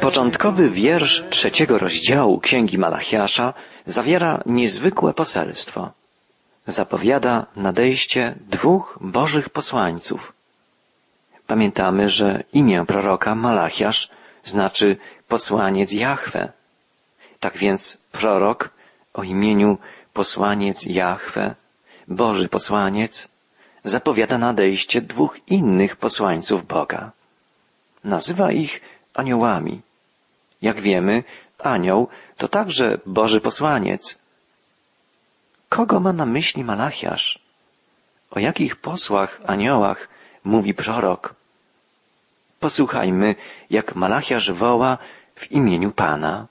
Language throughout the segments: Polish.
Początkowy wiersz trzeciego rozdziału Księgi Malachiasza zawiera niezwykłe poselstwo. Zapowiada nadejście dwóch bożych posłańców. Pamiętamy, że imię proroka Malachiasz znaczy posłaniec Jahwe. Tak więc prorok o imieniu posłaniec Jahwe, Boży posłaniec, zapowiada nadejście dwóch innych posłańców Boga. Nazywa ich aniołami. Jak wiemy, anioł to także Boży posłaniec. Kogo ma na myśli Malachiasz? O jakich posłach, aniołach mówi prorok? Posłuchajmy, jak Malachiasz woła w imieniu Pana.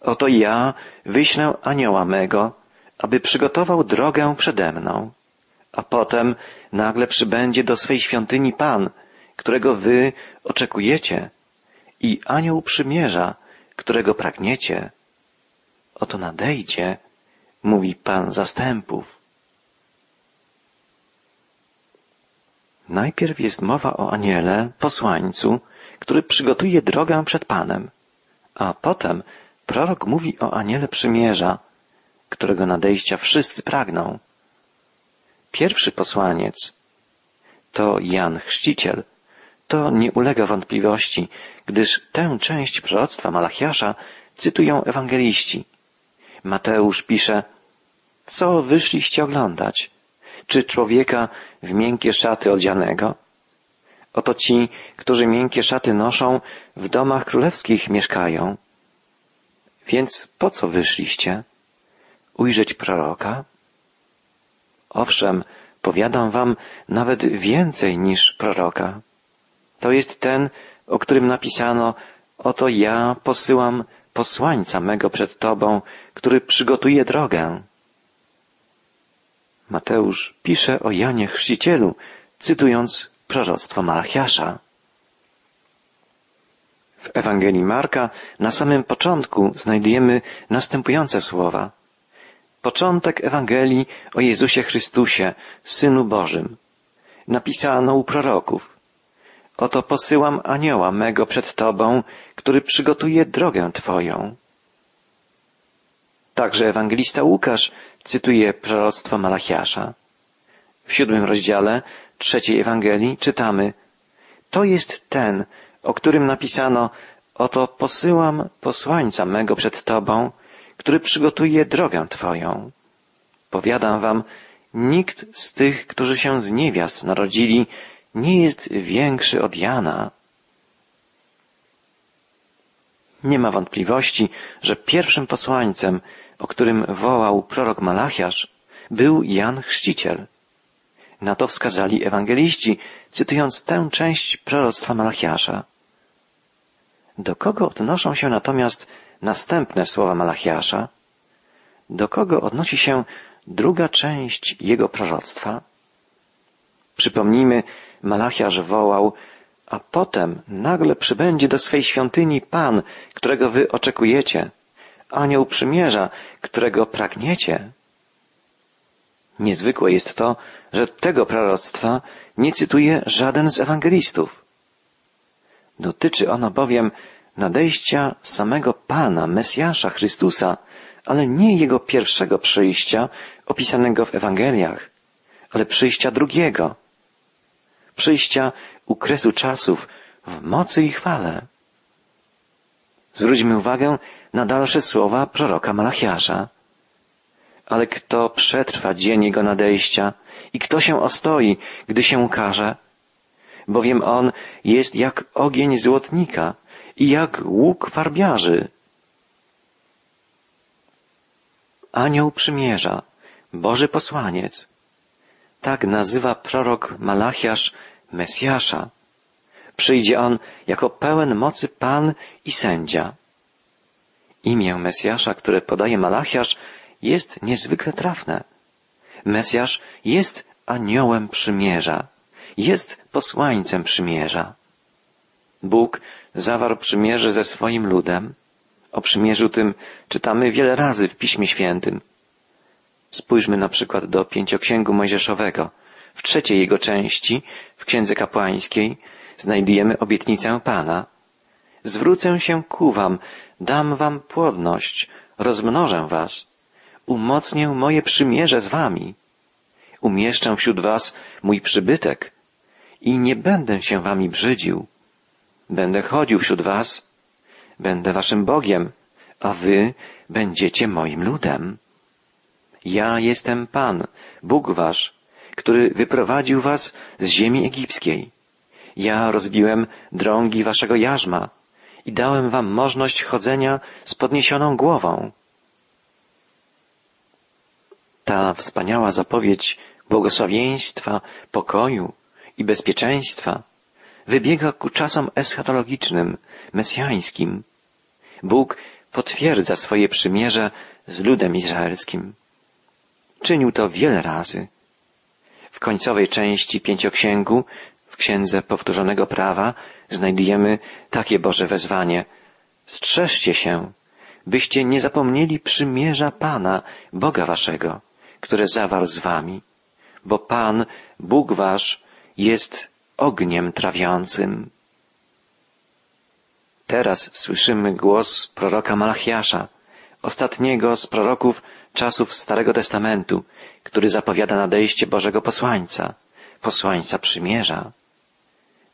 Oto ja wyślę anioła mego, aby przygotował drogę przede mną, a potem nagle przybędzie do swej świątyni Pan, którego wy oczekujecie, i anioł przymierza, którego pragniecie. Oto nadejdzie, mówi Pan zastępów. Najpierw jest mowa o aniele, posłańcu, który przygotuje drogę przed Panem, a potem prorok mówi o aniele przymierza, którego nadejścia wszyscy pragną. Pierwszy posłaniec to Jan Chrzciciel, to nie ulega wątpliwości, gdyż tę część proroctwa Malachiasza cytują ewangeliści. Mateusz pisze, co wyszliście oglądać? Czy człowieka w miękkie szaty odzianego? Oto ci, którzy miękkie szaty noszą, w domach królewskich mieszkają. Więc po co wyszliście? Ujrzeć proroka? Owszem, powiadam wam nawet więcej niż proroka. To jest ten, o którym napisano, oto ja posyłam posłańca mego przed Tobą, który przygotuje drogę. Mateusz pisze o Janie Chrzcicielu, cytując proroctwo Malachiasza. W Ewangelii Marka na samym początku znajdujemy następujące słowa. Początek Ewangelii o Jezusie Chrystusie, Synu Bożym. Napisano u proroków. Oto posyłam anioła mego przed Tobą, który przygotuje drogę Twoją. Także ewangelista Łukasz cytuje proroctwo Malachiasza. W siódmym rozdziale trzeciej Ewangelii czytamy To jest ten, o którym napisano Oto posyłam posłańca mego przed Tobą, który przygotuje drogę Twoją. Powiadam Wam, nikt z tych, którzy się z niewiast narodzili, nie jest większy od Jana. Nie ma wątpliwości, że pierwszym posłańcem, o którym wołał prorok Malachiasz, był Jan Chrzciciel. Na to wskazali ewangeliści, cytując tę część proroctwa Malachiasza. Do kogo odnoszą się natomiast następne słowa Malachiasza? Do kogo odnosi się druga część jego proroctwa? Przypomnijmy, Malachiarz wołał, a potem nagle przybędzie do swej świątyni Pan, którego wy oczekujecie, anioł przymierza, którego pragniecie. Niezwykłe jest to, że tego proroctwa nie cytuje żaden z ewangelistów. Dotyczy ono bowiem nadejścia samego Pana, Mesjasza Chrystusa, ale nie Jego pierwszego przyjścia opisanego w Ewangeliach, ale przyjścia drugiego, przyjścia u kresu czasów w mocy i chwale. Zwróćmy uwagę na dalsze słowa proroka Malachiasza. Ale kto przetrwa dzień jego nadejścia i kto się ostoi, gdy się ukaże? Bowiem on jest jak ogień złotnika i jak łuk farbiarzy. Anioł przymierza, Boży posłaniec, tak nazywa prorok Malachiasz Mesjasza. Przyjdzie on jako pełen mocy Pan i sędzia. Imię Mesjasza, które podaje Malachiasz, jest niezwykle trafne. Mesjasz jest aniołem przymierza, jest posłańcem przymierza. Bóg zawarł przymierze ze swoim ludem. O przymierzu tym czytamy wiele razy w Piśmie Świętym. Spójrzmy na przykład do pięcioksięgu Mojżeszowego. W trzeciej jego części, w Księdze Kapłańskiej, znajdujemy obietnicę Pana. zwrócę się ku wam, dam wam płodność, rozmnożę was, umocnię moje przymierze z wami, umieszczę wśród was mój przybytek i nie będę się wami brzydził. Będę chodził wśród was, będę waszym Bogiem, a wy będziecie moim ludem. Ja jestem Pan, Bóg wasz, który wyprowadził was z ziemi egipskiej. Ja rozbiłem drągi waszego jarzma i dałem wam możność chodzenia z podniesioną głową. Ta wspaniała zapowiedź błogosławieństwa, pokoju i bezpieczeństwa wybiega ku czasom eschatologicznym, mesjańskim. Bóg potwierdza swoje przymierze z ludem izraelskim. Czynił to wiele razy. W końcowej części pięcioksięgu, w księdze powtórzonego prawa, znajdujemy takie Boże wezwanie. Strzeżcie się, byście nie zapomnieli przymierza Pana, Boga waszego, które zawarł z wami, bo Pan, Bóg wasz, jest ogniem trawiącym. Teraz słyszymy głos proroka Malachiasza, ostatniego z proroków czasów Starego Testamentu, który zapowiada nadejście Bożego posłańca, posłańca przymierza.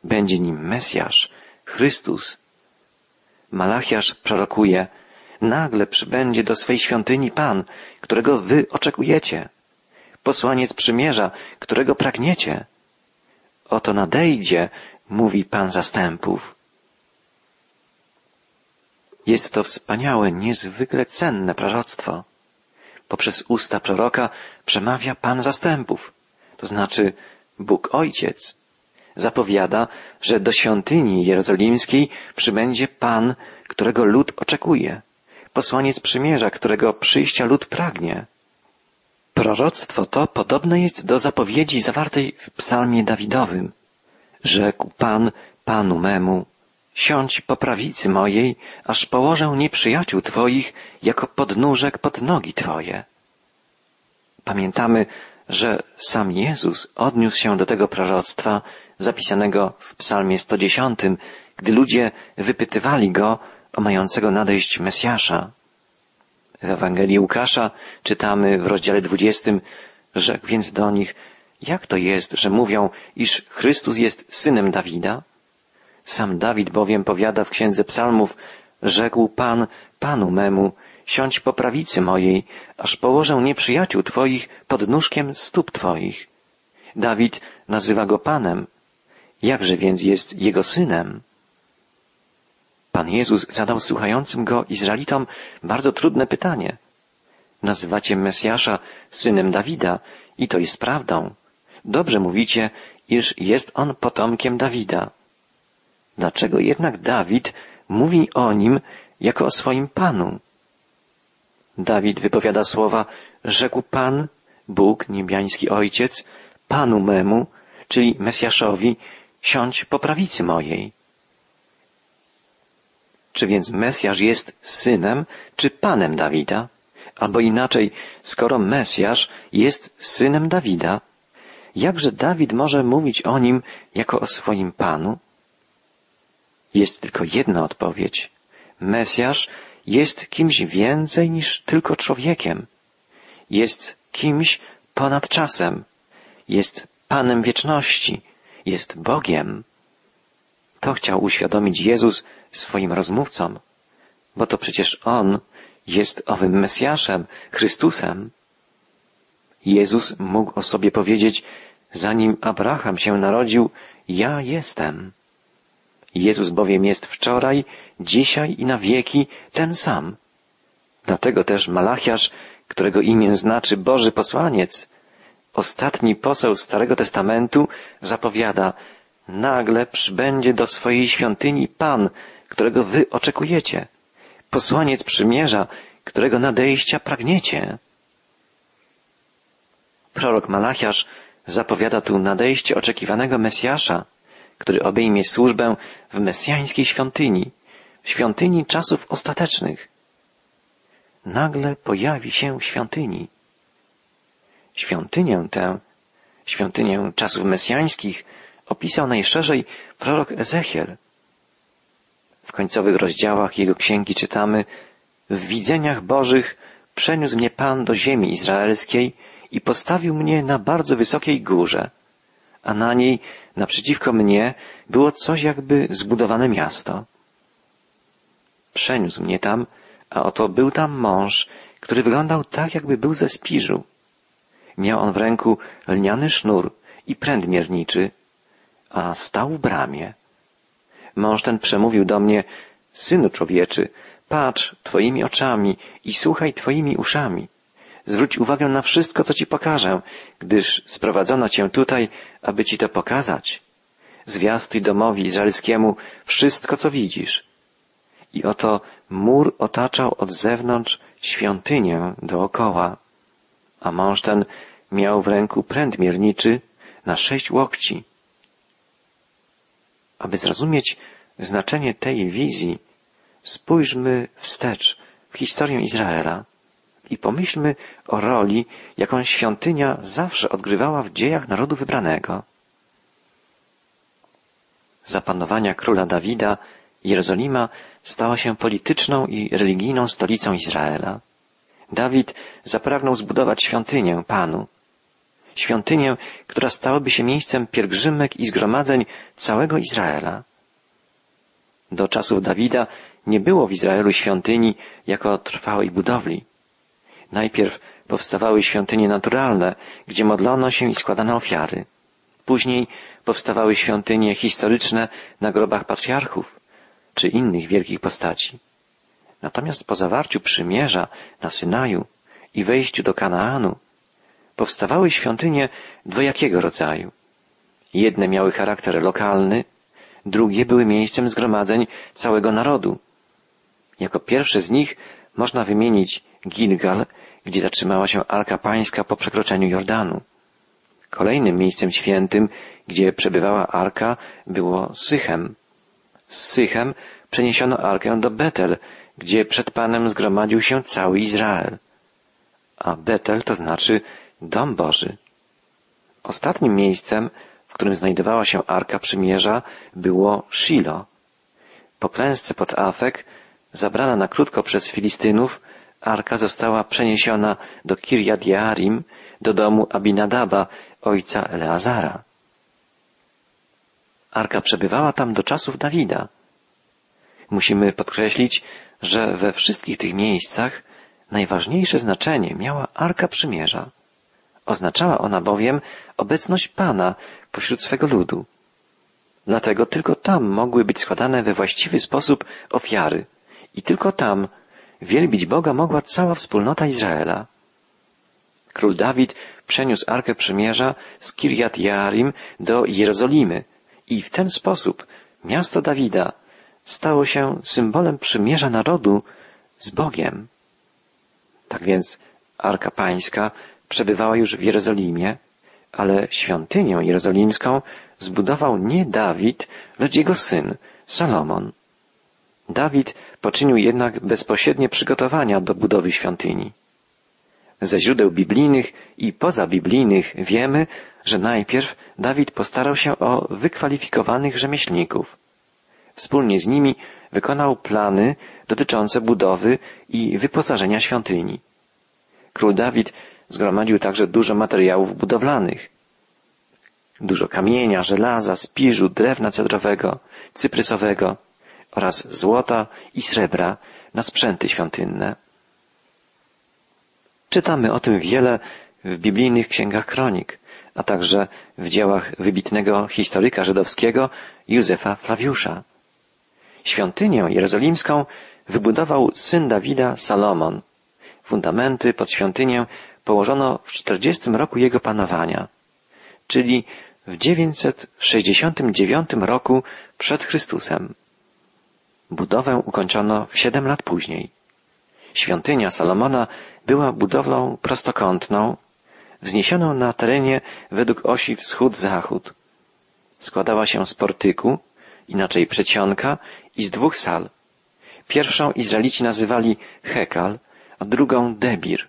Będzie nim Mesjasz, Chrystus. Malachiasz prorokuje, nagle przybędzie do swej świątyni Pan, którego wy oczekujecie. Posłaniec przymierza, którego pragniecie. Oto nadejdzie, mówi Pan zastępów. Jest to wspaniałe, niezwykle cenne proroctwo. Poprzez usta proroka przemawia Pan zastępów, to znaczy Bóg Ojciec. Zapowiada, że do świątyni jerozolimskiej przybędzie Pan, którego lud oczekuje, posłaniec przymierza, którego przyjścia lud pragnie. Proroctwo to podobne jest do zapowiedzi zawartej w psalmie Dawidowym. Rzekł Pan Panu memu, siądź po prawicy mojej, aż położę nieprzyjaciół Twoich jako podnóżek pod nogi Twoje. Pamiętamy, że sam Jezus odniósł się do tego proroctwa zapisanego w psalmie 110, gdy ludzie wypytywali go o mającego nadejść Mesjasza. W Ewangelii Łukasza czytamy w rozdziale 20, rzekł więc do nich, jak to jest, że mówią, iż Chrystus jest synem Dawida? Sam Dawid bowiem powiada w księdze psalmów, rzekł Pan Panu memu, siądź po prawicy mojej, aż położę nieprzyjaciół Twoich pod nóżkiem stóp Twoich. Dawid nazywa go Panem. Jakże więc jest jego synem? Pan Jezus zadał słuchającym go Izraelitom bardzo trudne pytanie. Nazywacie Mesjasza synem Dawida i to jest prawdą. Dobrze mówicie, iż jest on potomkiem Dawida. Dlaczego jednak Dawid mówi o nim jako o swoim Panu? Dawid wypowiada słowa, rzekł Pan, Bóg, niebiański Ojciec, Panu memu, czyli Mesjaszowi, siądź po prawicy mojej. Czy więc Mesjasz jest synem czy panem Dawida? Albo inaczej, skoro Mesjasz jest synem Dawida, jakże Dawid może mówić o nim jako o swoim panu? Jest tylko jedna odpowiedź. Mesjasz jest kimś więcej niż tylko człowiekiem. Jest kimś ponad czasem. Jest Panem wieczności. Jest Bogiem. To chciał uświadomić Jezus swoim rozmówcom, bo to przecież On jest owym Mesjaszem, Chrystusem. Jezus mógł o sobie powiedzieć, zanim Abraham się narodził, ja jestem. Jezus bowiem jest wczoraj, dzisiaj i na wieki ten sam. Dlatego też Malachiasz, którego imię znaczy Boży posłaniec, ostatni poseł Starego Testamentu, zapowiada, nagle przybędzie do swojej świątyni Pan, którego wy oczekujecie, posłaniec przymierza, którego nadejścia pragniecie. Prorok Malachiasz zapowiada tu nadejście oczekiwanego Mesjasza, który obejmie służbę w mesjańskiej świątyni, świątyni czasów ostatecznych. Nagle pojawi się w świątyni. Świątynię tę, świątynię czasów mesjańskich, opisał najszerzej prorok Ezechiel. W końcowych rozdziałach jego księgi czytamy W widzeniach Bożych przeniósł mnie Pan do ziemi izraelskiej i postawił mnie na bardzo wysokiej górze, a na niej naprzeciwko mnie było coś jakby zbudowane miasto. Przeniósł mnie tam, a oto był tam mąż, który wyglądał tak, jakby był ze spiżu. Miał on w ręku lniany sznur i pręd mierniczy, a stał w bramie. Mąż ten przemówił do mnie, Synu człowieczy, patrz twoimi oczami i słuchaj twoimi uszami. Zwróć uwagę na wszystko, co ci pokażę, gdyż sprowadzono cię tutaj, aby ci to pokazać. Zwiastuj domowi izraelskiemu wszystko, co widzisz. I oto mur otaczał od zewnątrz świątynię dookoła, a mąż ten miał w ręku pręd mierniczy na sześć łokci. Aby zrozumieć znaczenie tej wizji, spójrzmy wstecz w historię Izraela i pomyślmy o roli, jaką świątynia zawsze odgrywała w dziejach narodu wybranego. Za panowania króla Dawida Jerozolima stała się polityczną i religijną stolicą Izraela. Dawid zapragnął zbudować świątynię Panu. Świątynię, która stałaby się miejscem pielgrzymek i zgromadzeń całego Izraela. Do czasów Dawida nie było w Izraelu świątyni jako trwałej budowli. Najpierw powstawały świątynie naturalne, gdzie modlono się i składano ofiary. Później powstawały świątynie historyczne na grobach patriarchów czy innych wielkich postaci. Natomiast po zawarciu przymierza na Synaju i wejściu do Kanaanu powstawały świątynie dwojakiego rodzaju. Jedne miały charakter lokalny, drugie były miejscem zgromadzeń całego narodu. Jako pierwsze z nich można wymienić Gilgal, gdzie zatrzymała się Arka Pańska po przekroczeniu Jordanu. Kolejnym miejscem świętym, gdzie przebywała Arka, było Sychem. Z Sychem przeniesiono Arkę do Betel, gdzie przed Panem zgromadził się cały Izrael. A Betel to znaczy Dom Boży. Ostatnim miejscem, w którym znajdowała się Arka Przymierza, było Shilo. Po klęsce pod Afek, zabrana na krótko przez Filistynów, Arka została przeniesiona do Kirjat Jearim, do domu Abinadaba, ojca Eleazara. Arka przebywała tam do czasów Dawida. Musimy podkreślić, że we wszystkich tych miejscach najważniejsze znaczenie miała Arka Przymierza. Oznaczała ona bowiem obecność Pana pośród swego ludu. Dlatego tylko tam mogły być składane we właściwy sposób ofiary i tylko tam wielbić Boga mogła cała wspólnota Izraela. Król Dawid przeniósł Arkę Przymierza z Kirjat Jearim do Jerozolimy i w ten sposób miasto Dawida stało się symbolem przymierza narodu z Bogiem. Tak więc Arka Pańska przebywała już w Jerozolimie, ale świątynię jerozolimską zbudował nie Dawid, lecz jego syn, Salomon. Dawid poczynił jednak bezpośrednie przygotowania do budowy świątyni. Ze źródeł biblijnych i pozabiblijnych wiemy, że najpierw Dawid postarał się o wykwalifikowanych rzemieślników. Wspólnie z nimi wykonał plany dotyczące budowy i wyposażenia świątyni. Król Dawid zgromadził także dużo materiałów budowlanych. Dużo kamienia, żelaza, spiżu, drewna cedrowego, cyprysowego oraz złota i srebra na sprzęty świątynne. Czytamy o tym wiele w biblijnych księgach kronik, a także w dziełach wybitnego historyka żydowskiego Józefa Flawiusza. Świątynię jerozolimską wybudował syn Dawida Salomon. Fundamenty pod świątynię położono w 40 roku jego panowania, czyli w 969 roku przed Chrystusem. Budowę ukończono siedem lat później. Świątynia Salomona była budowlą prostokątną, wzniesioną na terenie według osi wschód-zachód. Składała się z portyku, inaczej przedsionka i z dwóch sal. Pierwszą Izraelici nazywali Hekal, a drugą Debir.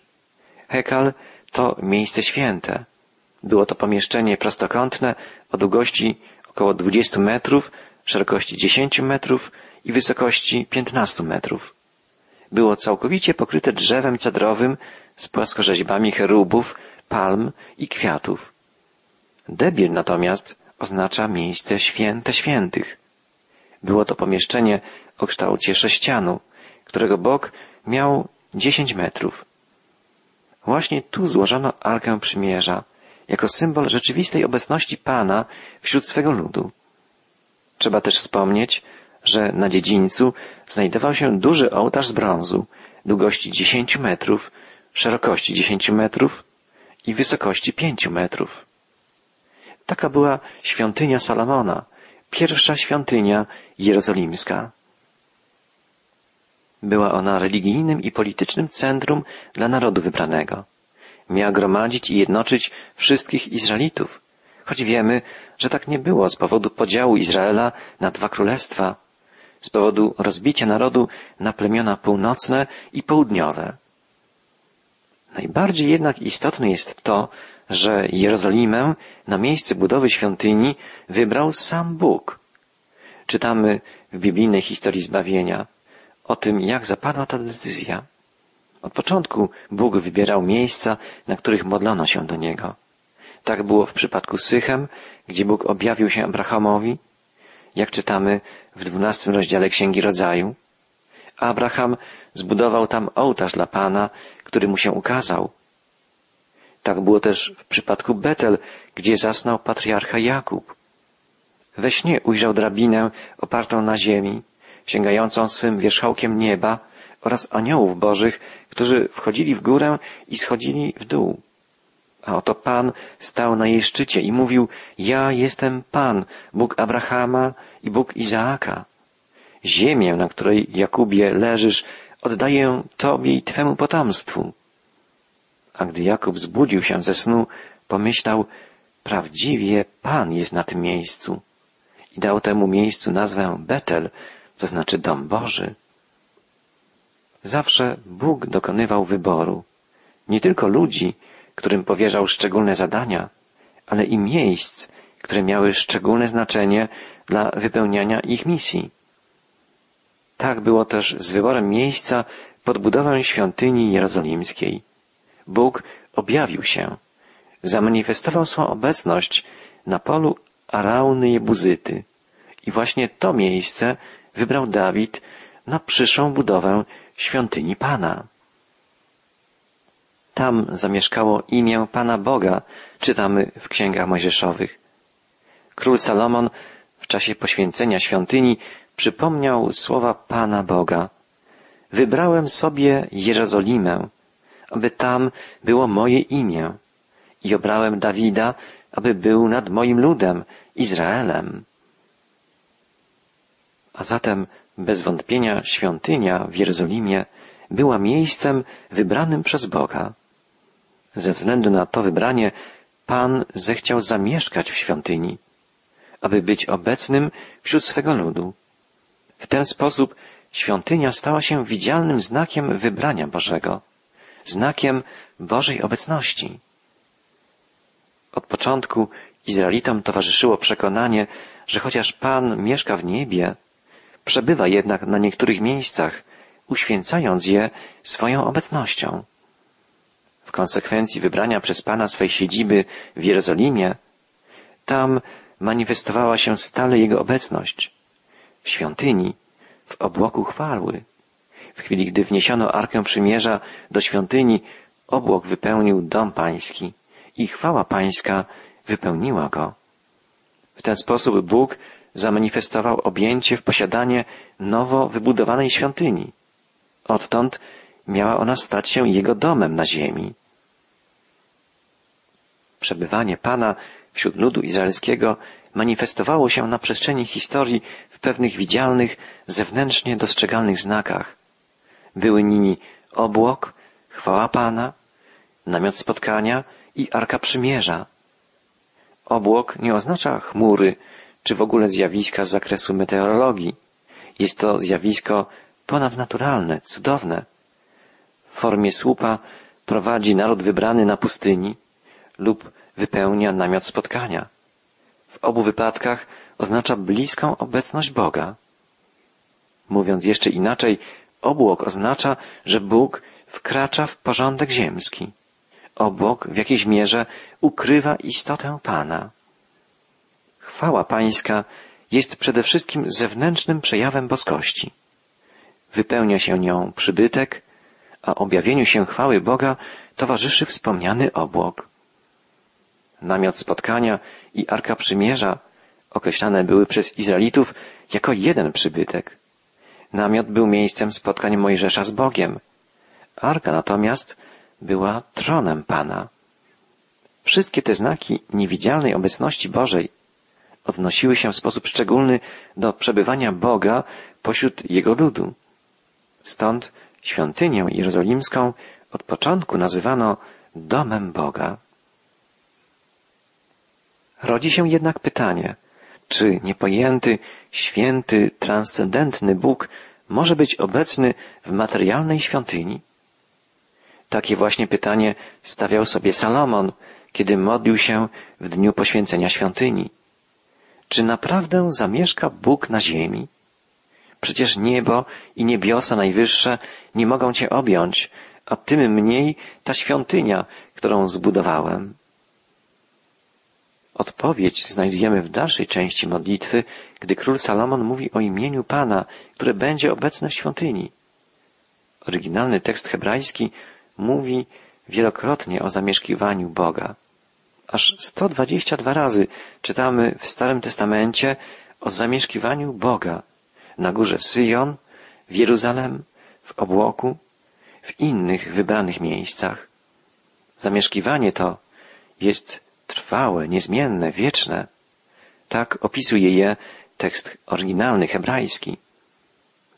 Hekal to miejsce święte. Było to pomieszczenie prostokątne o długości około 20 metrów, szerokości 10 metrów i wysokości 15 metrów. Było całkowicie pokryte drzewem cedrowym z płaskorzeźbami cherubów, palm i kwiatów. Debiel natomiast oznacza miejsce święte świętych. Było to pomieszczenie o kształcie sześcianu, którego bok miał dziesięć metrów. Właśnie tu złożono Arkę Przymierza, jako symbol rzeczywistej obecności Pana wśród swego ludu. Trzeba też wspomnieć, że na dziedzińcu znajdował się duży ołtarz z brązu, długości dziesięciu metrów, szerokości dziesięciu metrów i wysokości pięciu metrów. Taka była świątynia Salomona, pierwsza świątynia jerozolimska. Była ona religijnym i politycznym centrum dla narodu wybranego. Miała gromadzić i jednoczyć wszystkich Izraelitów, choć wiemy, że tak nie było z powodu podziału Izraela na dwa królestwa, z powodu rozbicia narodu na plemiona północne i południowe. Najbardziej jednak istotne jest to, że Jerozolimę na miejsce budowy świątyni wybrał sam Bóg. Czytamy w biblijnej historii zbawienia o tym, jak zapadła ta decyzja. Od początku Bóg wybierał miejsca, na których modlono się do Niego. Tak było w przypadku Sychem, gdzie Bóg objawił się Abrahamowi, jak czytamy w dwunastym rozdziale Księgi Rodzaju. Abraham zbudował tam ołtarz dla Pana, który mu się ukazał. Tak było też w przypadku Betel, gdzie zasnął patriarcha Jakub. We śnie ujrzał drabinę opartą na ziemi, sięgającą swym wierzchołkiem nieba oraz aniołów bożych, którzy wchodzili w górę i schodzili w dół. A oto Pan stał na jej szczycie i mówił, ja jestem Pan, Bóg Abrahama i Bóg Izaaka. Ziemię, na której Jakubie leżysz, oddaję Tobie i Twemu potomstwu. A gdy Jakub zbudził się ze snu, pomyślał, prawdziwie Pan jest na tym miejscu. I dał temu miejscu nazwę Betel, to znaczy dom Boży. Zawsze Bóg dokonywał wyboru. Nie tylko ludzi, którym powierzał szczególne zadania, ale i miejsc, które miały szczególne znaczenie dla wypełniania ich misji. Tak było też z wyborem miejsca pod budowę świątyni jerozolimskiej. Bóg objawił się, zamanifestował swą obecność na polu Arauny Jebuzyty i właśnie to miejsce wybrał Dawid na przyszłą budowę świątyni Pana. Tam zamieszkało imię Pana Boga, czytamy w księgach mojżeszowych. Król Salomon w czasie poświęcenia świątyni przypomniał słowa Pana Boga. Wybrałem sobie Jerozolimę, aby tam było moje imię i obrałem Dawida, aby był nad moim ludem, Izraelem. A zatem bez wątpienia świątynia w Jerozolimie była miejscem wybranym przez Boga. Ze względu na to wybranie Pan zechciał zamieszkać w świątyni, aby być obecnym wśród swego ludu. W ten sposób świątynia stała się widzialnym znakiem wybrania Bożego, znakiem Bożej obecności. Od początku Izraelitom towarzyszyło przekonanie, że chociaż Pan mieszka w niebie, przebywa jednak na niektórych miejscach, uświęcając je swoją obecnością. Konsekwencji wybrania przez Pana swej siedziby w Jerozolimie, tam manifestowała się stale Jego obecność. W świątyni, w obłoku chwały. W chwili, gdy wniesiono Arkę Przymierza do świątyni, obłok wypełnił dom pański i chwała pańska wypełniła go. W ten sposób Bóg zamanifestował objęcie w posiadanie nowo wybudowanej świątyni. Odtąd miała ona stać się jego domem na ziemi. Przebywanie Pana wśród ludu izraelskiego manifestowało się na przestrzeni historii w pewnych widzialnych, zewnętrznie dostrzegalnych znakach. Były nimi obłok, chwała Pana, namiot spotkania i Arka Przymierza. Obłok nie oznacza chmury, czy w ogóle zjawiska z zakresu meteorologii. Jest to zjawisko ponadnaturalne, cudowne. W formie słupa prowadzi naród wybrany na pustyni lub wypełnia namiot spotkania. W obu wypadkach oznacza bliską obecność Boga. Mówiąc jeszcze inaczej, obłok oznacza, że Bóg wkracza w porządek ziemski. Obłok w jakiejś mierze ukrywa istotę Pana. Chwała Pańska jest przede wszystkim zewnętrznym przejawem boskości. Wypełnia się nią przybytek, a objawieniu się chwały Boga towarzyszy wspomniany obłok. Namiot spotkania i Arka Przymierza określane były przez Izraelitów jako jeden przybytek. Namiot był miejscem spotkań Mojżesza z Bogiem. Arka natomiast była tronem Pana. Wszystkie te znaki niewidzialnej obecności Bożej odnosiły się w sposób szczególny do przebywania Boga pośród Jego ludu. Stąd świątynię jerozolimską od początku nazywano domem Boga. Rodzi się jednak pytanie, czy niepojęty, święty, transcendentny Bóg może być obecny w materialnej świątyni? Takie właśnie pytanie stawiał sobie Salomon, kiedy modlił się w dniu poświęcenia świątyni. Czy naprawdę zamieszka Bóg na ziemi? Przecież niebo i niebiosa najwyższe nie mogą Cię objąć, a tym mniej ta świątynia, którą zbudowałem. Odpowiedź znajdujemy w dalszej części modlitwy, gdy król Salomon mówi o imieniu Pana, które będzie obecne w świątyni. Oryginalny tekst hebrajski mówi wielokrotnie o zamieszkiwaniu Boga. Aż 122 razy czytamy w Starym Testamencie o zamieszkiwaniu Boga na górze Syjon, w Jeruzalem, w obłoku, w innych wybranych miejscach. Zamieszkiwanie to jest trwałe, niezmienne, wieczne. Tak opisuje je tekst oryginalny hebrajski.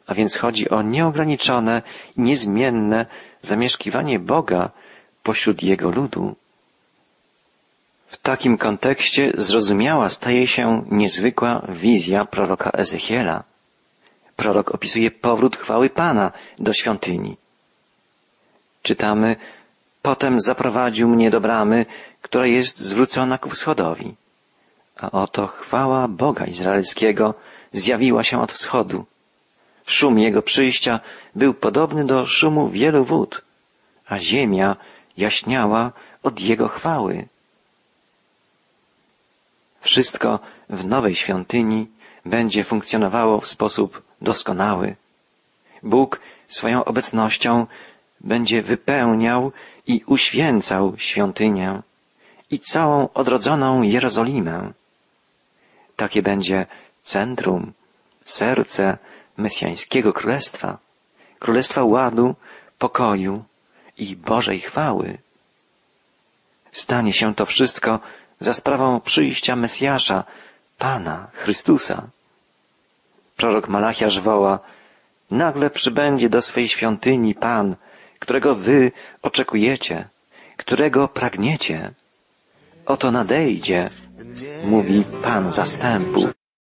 A więc chodzi o nieograniczone niezmienne zamieszkiwanie Boga pośród Jego ludu. W takim kontekście zrozumiała staje się niezwykła wizja proroka Ezechiela. Prorok opisuje powrót chwały Pana do świątyni. Czytamy, potem zaprowadził mnie do bramy, która jest zwrócona ku wschodowi. A oto chwała Boga Izraelskiego zjawiła się od wschodu. Szum jego przyjścia był podobny do szumu wielu wód, a ziemia jaśniała od jego chwały. Wszystko w nowej świątyni będzie funkcjonowało w sposób doskonały. Bóg swoją obecnością będzie wypełniał i uświęcał świątynię i całą odrodzoną Jerozolimę. Takie będzie centrum, serce Mesjańskiego Królestwa, Królestwa ładu, pokoju i Bożej chwały. Stanie się to wszystko za sprawą przyjścia Mesjasza, Pana, Chrystusa. Prorok Malachiasz woła, nagle przybędzie do swej świątyni Pan, którego wy oczekujecie, którego pragniecie. Oto nadejdzie, mówi Pan zastępu.